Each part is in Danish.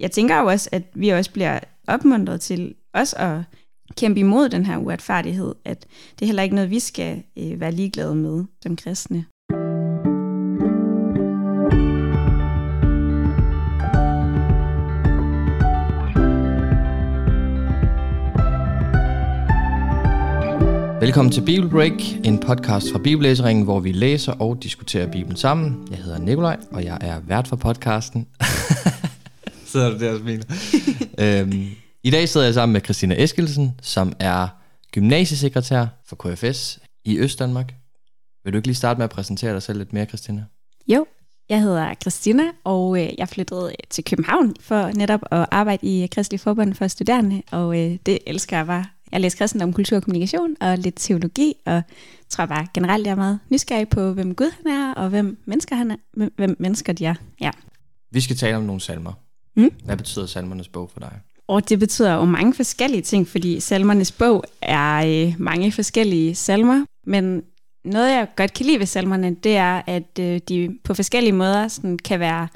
jeg tænker jo også, at vi også bliver opmuntret til også at kæmpe imod den her uretfærdighed, at det er heller ikke noget, vi skal øh, være ligeglade med som kristne. Velkommen til Bible Break, en podcast fra Bibellæseringen, hvor vi læser og diskuterer Bibelen sammen. Jeg hedder Nikolaj, og jeg er vært for podcasten. sidder du der og smiler. øhm, I dag sidder jeg sammen med Christina Eskelsen, som er gymnasiesekretær for KFS i Østdanmark. Vil du ikke lige starte med at præsentere dig selv lidt mere, Christina? Jo, jeg hedder Christina, og øh, jeg flyttede til København for netop at arbejde i Kristelig Forbund for Studerende, og øh, det elsker jeg bare jeg læser kristendom, kultur og kommunikation og lidt teologi, og tror bare generelt, jeg er meget nysgerrig på, hvem Gud han er, og hvem mennesker han er, hvem mennesker de er. Ja. Vi skal tale om nogle salmer. Mm? Hvad betyder salmernes bog for dig? Og det betyder jo mange forskellige ting, fordi salmernes bog er øh, mange forskellige salmer, men noget, jeg godt kan lide ved salmerne, det er, at øh, de på forskellige måder sådan, kan være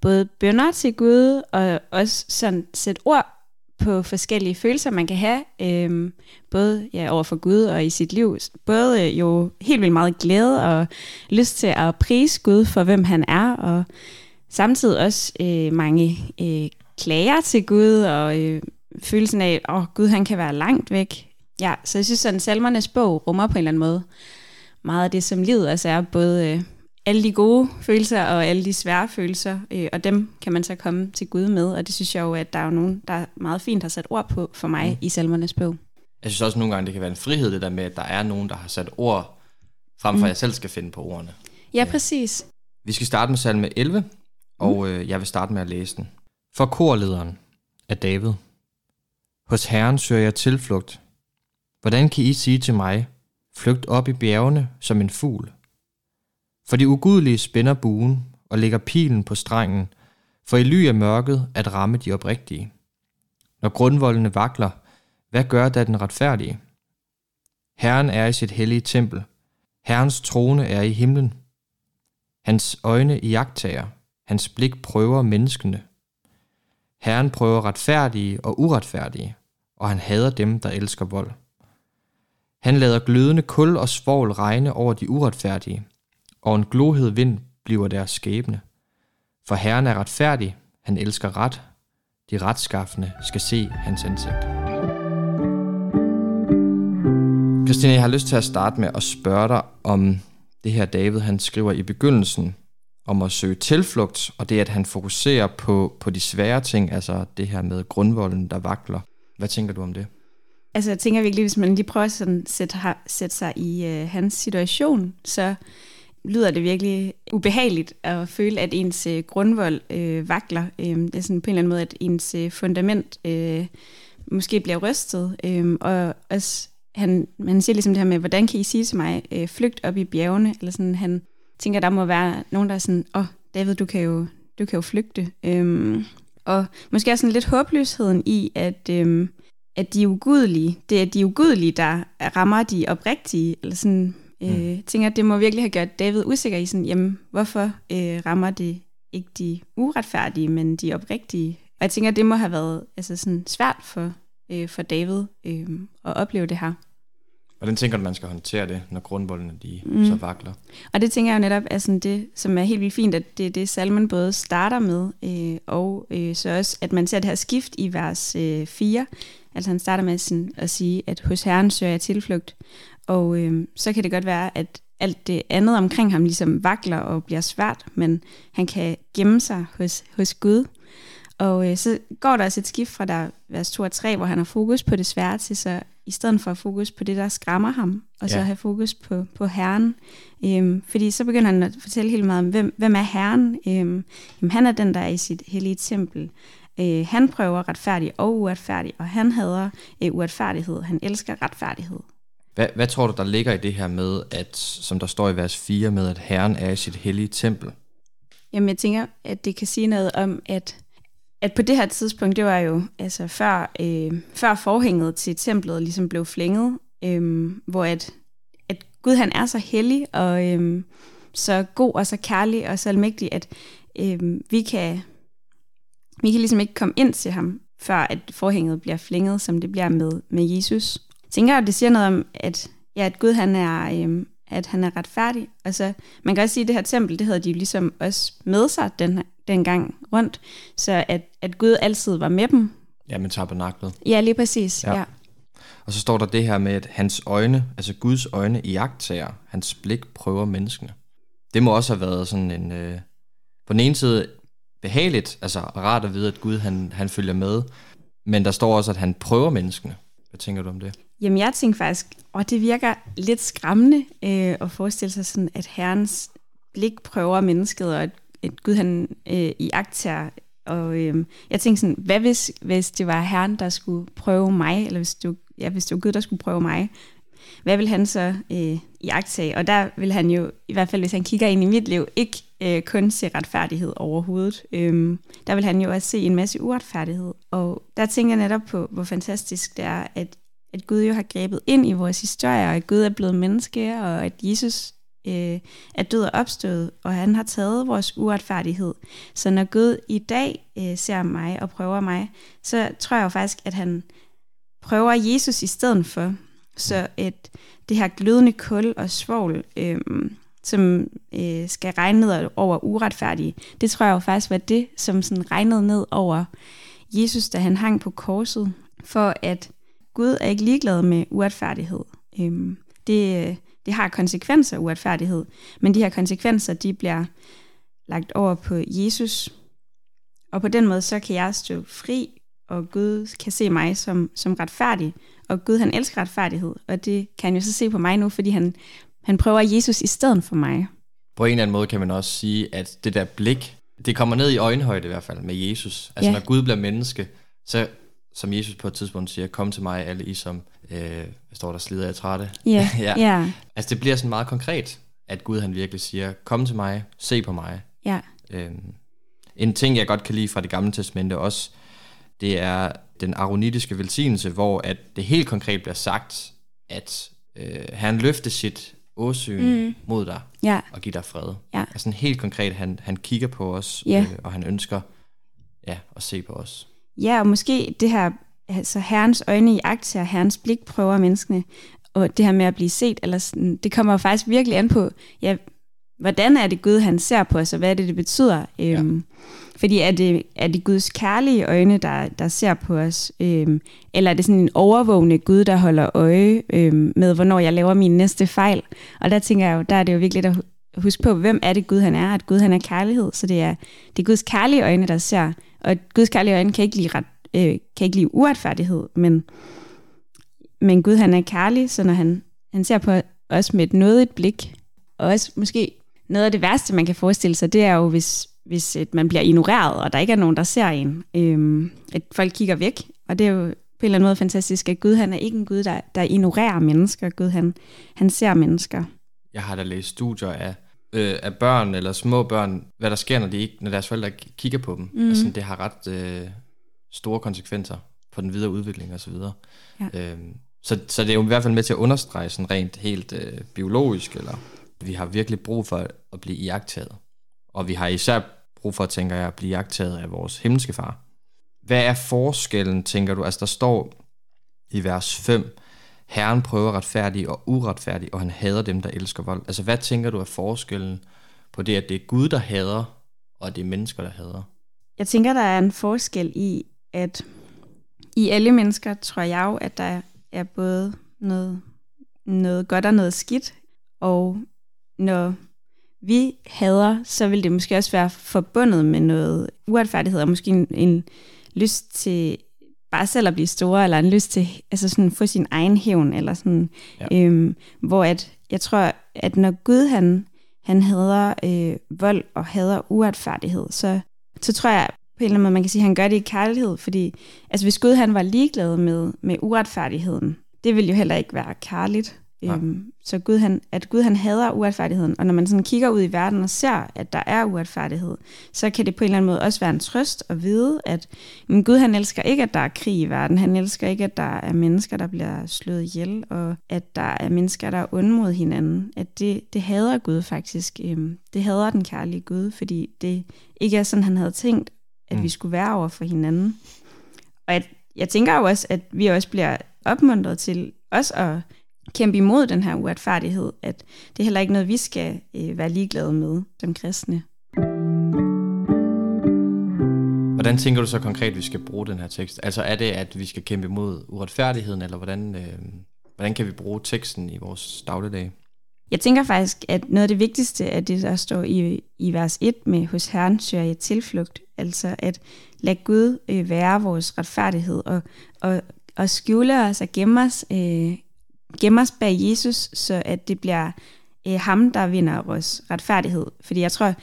både bønder til Gud, og også sådan sætte ord på forskellige følelser, man kan have, øhm, både ja, over for Gud og i sit liv. Både øh, jo helt vildt meget glæde og lyst til at prise Gud for, hvem han er, og samtidig også øh, mange øh, klager til Gud, og øh, følelsen af, at oh, Gud han kan være langt væk. Ja, så jeg synes, sådan salmernes bog rummer på en eller anden måde meget af det, som livet altså er, både øh, alle de gode følelser og alle de svære følelser, øh, og dem kan man så komme til Gud med, og det synes jeg jo, at der er jo nogen, der meget fint har sat ord på for mig mm. i salmernes bog. Jeg synes også nogle gange, det kan være en frihed, det der med, at der er nogen, der har sat ord, frem for mm. at jeg selv skal finde på ordene. Ja, ja, præcis. Vi skal starte med salme 11, Mm-hmm. og øh, jeg vil starte med at læse den. For korlederen af David. Hos Herren søger jeg tilflugt. Hvordan kan I sige til mig, flygt op i bjergene som en fugl? For de ugudelige spænder buen og lægger pilen på strengen, for i ly af mørket at ramme de oprigtige. Når grundvoldene vakler, hvad gør da den retfærdige? Herren er i sit hellige tempel. Herrens trone er i himlen. Hans øjne i jagttager. Hans blik prøver menneskene. Herren prøver retfærdige og uretfærdige, og han hader dem, der elsker vold. Han lader glødende kul og svovl regne over de uretfærdige, og en glohed vind bliver deres skæbne. For Herren er retfærdig, han elsker ret, de retskaffende skal se hans ansigt. Christine, jeg har lyst til at starte med at spørge dig om det her David, han skriver i begyndelsen, om at søge tilflugt, og det at han fokuserer på, på de svære ting, altså det her med grundvolden, der vakler. Hvad tænker du om det? Altså jeg tænker virkelig, hvis man lige prøver at sådan sætte, sætte sig i øh, hans situation, så lyder det virkelig ubehageligt at føle, at ens øh, grundvold øh, vakler. Øh, det er sådan på en eller anden måde, at ens øh, fundament øh, måske bliver rystet. Øh, og også, han, han siger ligesom det her med, hvordan kan I sige til mig, øh, flygt op i bjergene? Eller sådan, han tænker, der må være nogen, der er sådan, åh, oh, David, du kan jo, du kan jo flygte. Øh, og måske også sådan lidt håbløsheden i, at... Øh, at de ugudelige, det er de ugudelige, der rammer de oprigtige, eller sådan, Mm. Øh, tænker, at det må virkelig have gjort David usikker i sådan, jamen, hvorfor øh, rammer det ikke de uretfærdige, men de oprigtige? Og jeg tænker, at det må have været altså sådan svært for, øh, for David øh, at opleve det her. Hvordan tænker du, man skal håndtere det, når grundvoldene de mm. så vakler? Og det tænker jeg jo netop er sådan det, som er helt vildt fint, at det er det, salmen både starter med, øh, og øh, så også, at man ser det her skift i vers øh, 4. Altså han starter med sådan at sige, at hos Herren søger jeg tilflugt. Og øh, så kan det godt være, at alt det andet omkring ham ligesom vakler og bliver svært, men han kan gemme sig hos, hos Gud. Og øh, så går der også et skift fra der vers 2 og 3, hvor han har fokus på det svære til så i stedet for at fokus på det, der skræmmer ham, og så ja. have fokus på, på Herren. Øhm, fordi så begynder han at fortælle helt meget om, hvem, hvem er Herren? Øhm, jamen, han er den, der er i sit hellige tempel. Øh, han prøver retfærdig og uretfærdig, og han hader øh, uretfærdighed. Han elsker retfærdighed. Hvad, hvad tror du, der ligger i det her med, at, som der står i vers 4, med at Herren er i sit hellige tempel? Jamen, jeg tænker, at det kan sige noget om, at, at på det her tidspunkt, det var jo altså før, øh, før forhænget til templet ligesom blev flænget, øh, hvor at, at Gud han er så hellig og øh, så god og så kærlig og så almægtig, at øh, vi kan vi kan ligesom ikke komme ind til ham, før at forhænget bliver flænget, som det bliver med, med Jesus. Jeg tænker, at det siger noget om, at, ja, at Gud han er, øh, at han er retfærdig. så man kan også sige, at det her tempel, det havde de jo ligesom også med sig den, den gang rundt, så at, at Gud altid var med dem. Ja, med tabernaklet. Ja, lige præcis. Ja. ja. Og så står der det her med, at hans øjne, altså Guds øjne i jagttager, hans blik prøver menneskene. Det må også have været sådan en, øh, på den ene side behageligt, altså rart at vide, at Gud han, han følger med, men der står også, at han prøver menneskene. Hvad tænker du om det? Jamen jeg tænker faktisk, og det virker lidt skræmmende øh, at forestille sig sådan, at herrens blik prøver mennesket, og at, at Gud han øh, i akter. Og øh, jeg tænker sådan, hvad hvis, hvis det var herren, der skulle prøve mig, eller hvis det, ja, hvis det var Gud, der skulle prøve mig, hvad vil han så øh, i aktage? Og der vil han jo, i hvert fald hvis han kigger ind i mit liv, ikke øh, kun se retfærdighed overhovedet. Øhm, der vil han jo også se en masse uretfærdighed. Og der tænker jeg netop på, hvor fantastisk det er, at, at Gud jo har grebet ind i vores historie, og at Gud er blevet menneske, og at Jesus øh, er død og opstået, og han har taget vores uretfærdighed. Så når Gud i dag øh, ser mig og prøver mig, så tror jeg jo faktisk, at han prøver Jesus i stedet for. Så at det her glødende kul og svovl, øh, som øh, skal regne ned over uretfærdige, det tror jeg jo faktisk var det, som sådan regnede ned over Jesus, da han hang på korset, for at Gud er ikke ligeglad med uretfærdighed. Øhm, øh, det, det har konsekvenser, uretfærdighed, men de her konsekvenser, de bliver lagt over på Jesus, og på den måde, så kan jeg stå fri, og Gud kan se mig som, som retfærdig, og Gud han elsker retfærdighed, og det kan han jo så se på mig nu, fordi han, han prøver Jesus i stedet for mig. På en eller anden måde kan man også sige, at det der blik, det kommer ned i øjenhøjde i hvert fald med Jesus. Altså ja. når Gud bliver menneske, så som Jesus på et tidspunkt siger, kom til mig alle I som, øh, står der, slider jeg trætte? Yeah. ja. Yeah. Altså det bliver sådan meget konkret, at Gud han virkelig siger, kom til mig, se på mig. Ja. Øhm, en ting, jeg godt kan lide fra det gamle testamente også, det er den aronitiske velsignelse, hvor at det helt konkret bliver sagt, at øh, han løfter sit åsyn mm. mod dig ja. og giver dig fred. Ja. Altså helt konkret, han, han kigger på os, ja. øh, og han ønsker ja, at se på os. Ja, og måske det her, altså herrens øjne i akt og herrens blik prøver menneskene, og det her med at blive set, eller sådan, det kommer jo faktisk virkelig an på, ja, hvordan er det Gud, han ser på os, og hvad er det, det betyder. Ja. Øhm, fordi er det, er det Guds kærlige øjne, der, der ser på os? Øhm, eller er det sådan en overvågende Gud, der holder øje øhm, med, hvornår jeg laver min næste fejl? Og der tænker jeg jo, der er det jo vigtigt at huske på, hvem er det Gud han er? At Gud han er kærlighed, så det er, det er Guds kærlige øjne, der ser. Og Guds kærlige øjne kan ikke lide, ret, øh, kan ikke lide uretfærdighed, men, men Gud han er kærlig, så når han, han ser på os med et nådigt blik, og også måske noget af det værste, man kan forestille sig, det er jo, hvis, hvis et, man bliver ignoreret, og der ikke er nogen, der ser en. Øhm, at folk kigger væk, og det er jo på en eller anden måde fantastisk, at Gud han er ikke en Gud, der, der ignorerer mennesker. Gud han, han ser mennesker. Jeg har da læst studier af, øh, af børn eller små børn, hvad der sker, når, de ikke, når deres forældre kigger på dem. Mm. Altså, det har ret øh, store konsekvenser for den videre udvikling osv. Ja. Øhm, så, så det er jo i hvert fald med til at understrege sådan rent helt øh, biologisk, eller vi har virkelig brug for at blive iagtaget. Og vi har især brug for, tænker jeg, at blive jagtaget af vores himmelske far. Hvad er forskellen, tænker du? Altså der står i vers 5, Herren prøver retfærdig og uretfærdig, og han hader dem, der elsker vold. Altså hvad tænker du er forskellen på det, at det er Gud, der hader, og at det er mennesker, der hader? Jeg tænker, der er en forskel i, at i alle mennesker tror jeg jo, at der er både noget, noget godt og noget skidt, og når vi hader, så vil det måske også være forbundet med noget uretfærdighed, og måske en, en lyst til bare selv at blive store, eller en lyst til altså sådan få sin egen hævn, eller sådan, ja. øhm, hvor at, jeg tror, at når Gud han, han hader øh, vold og hader uretfærdighed, så, så tror jeg på en eller anden måde, man kan sige, at han gør det i kærlighed, fordi altså, hvis Gud han var ligeglad med, med uretfærdigheden, det ville jo heller ikke være kærligt. Øhm, så Gud, han, at Gud han hader uretfærdigheden, og når man sådan kigger ud i verden og ser, at der er uretfærdighed, så kan det på en eller anden måde også være en trøst at vide, at men Gud han elsker ikke, at der er krig i verden. Han elsker ikke, at der er mennesker, der bliver slået ihjel, og at der er mennesker, der er onde mod hinanden. At det, det hader Gud faktisk. Øhm, det hader den kærlige Gud, fordi det ikke er sådan, han havde tænkt, at mm. vi skulle være over for hinanden. Og jeg, jeg tænker jo også, at vi også bliver opmuntret til også at kæmpe imod den her uretfærdighed, at det er heller ikke noget, vi skal øh, være ligeglade med som kristne. Hvordan tænker du så konkret, at vi skal bruge den her tekst? Altså er det, at vi skal kæmpe imod uretfærdigheden, eller hvordan, øh, hvordan kan vi bruge teksten i vores dagligdag? Jeg tænker faktisk, at noget af det vigtigste er det, der står i, i vers 1 med, hos Herren søger jeg tilflugt. Altså at lade Gud øh, være vores retfærdighed, og, og, og skjule os og gemme os, øh, gemme os bag Jesus, så at det bliver øh, ham, der vinder vores retfærdighed. Fordi jeg tror,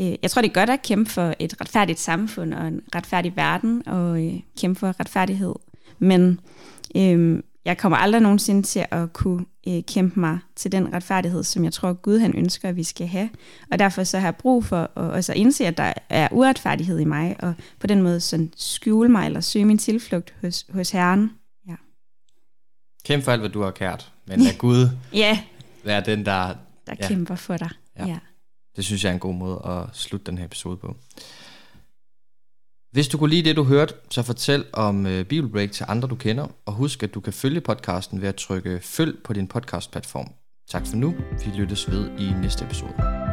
øh, jeg tror, det er godt at kæmpe for et retfærdigt samfund og en retfærdig verden, og øh, kæmpe for retfærdighed. Men øh, jeg kommer aldrig nogensinde til at kunne øh, kæmpe mig til den retfærdighed, som jeg tror, Gud han ønsker, at vi skal have. Og derfor så har jeg brug for at også indse, at der er uretfærdighed i mig, og på den måde sådan skjule mig eller søge min tilflugt hos, hos Herren. Kæmp for alt, hvad du har kært, men lad Gud ja. være den, der... Der ja. kæmper for dig. Ja. ja. Det synes jeg er en god måde at slutte den her episode på. Hvis du kunne lide det, du hørte, så fortæl om uh, Bibelbreak til andre, du kender, og husk, at du kan følge podcasten ved at trykke følg på din podcast-platform. Tak for nu. Vi lyttes ved i næste episode.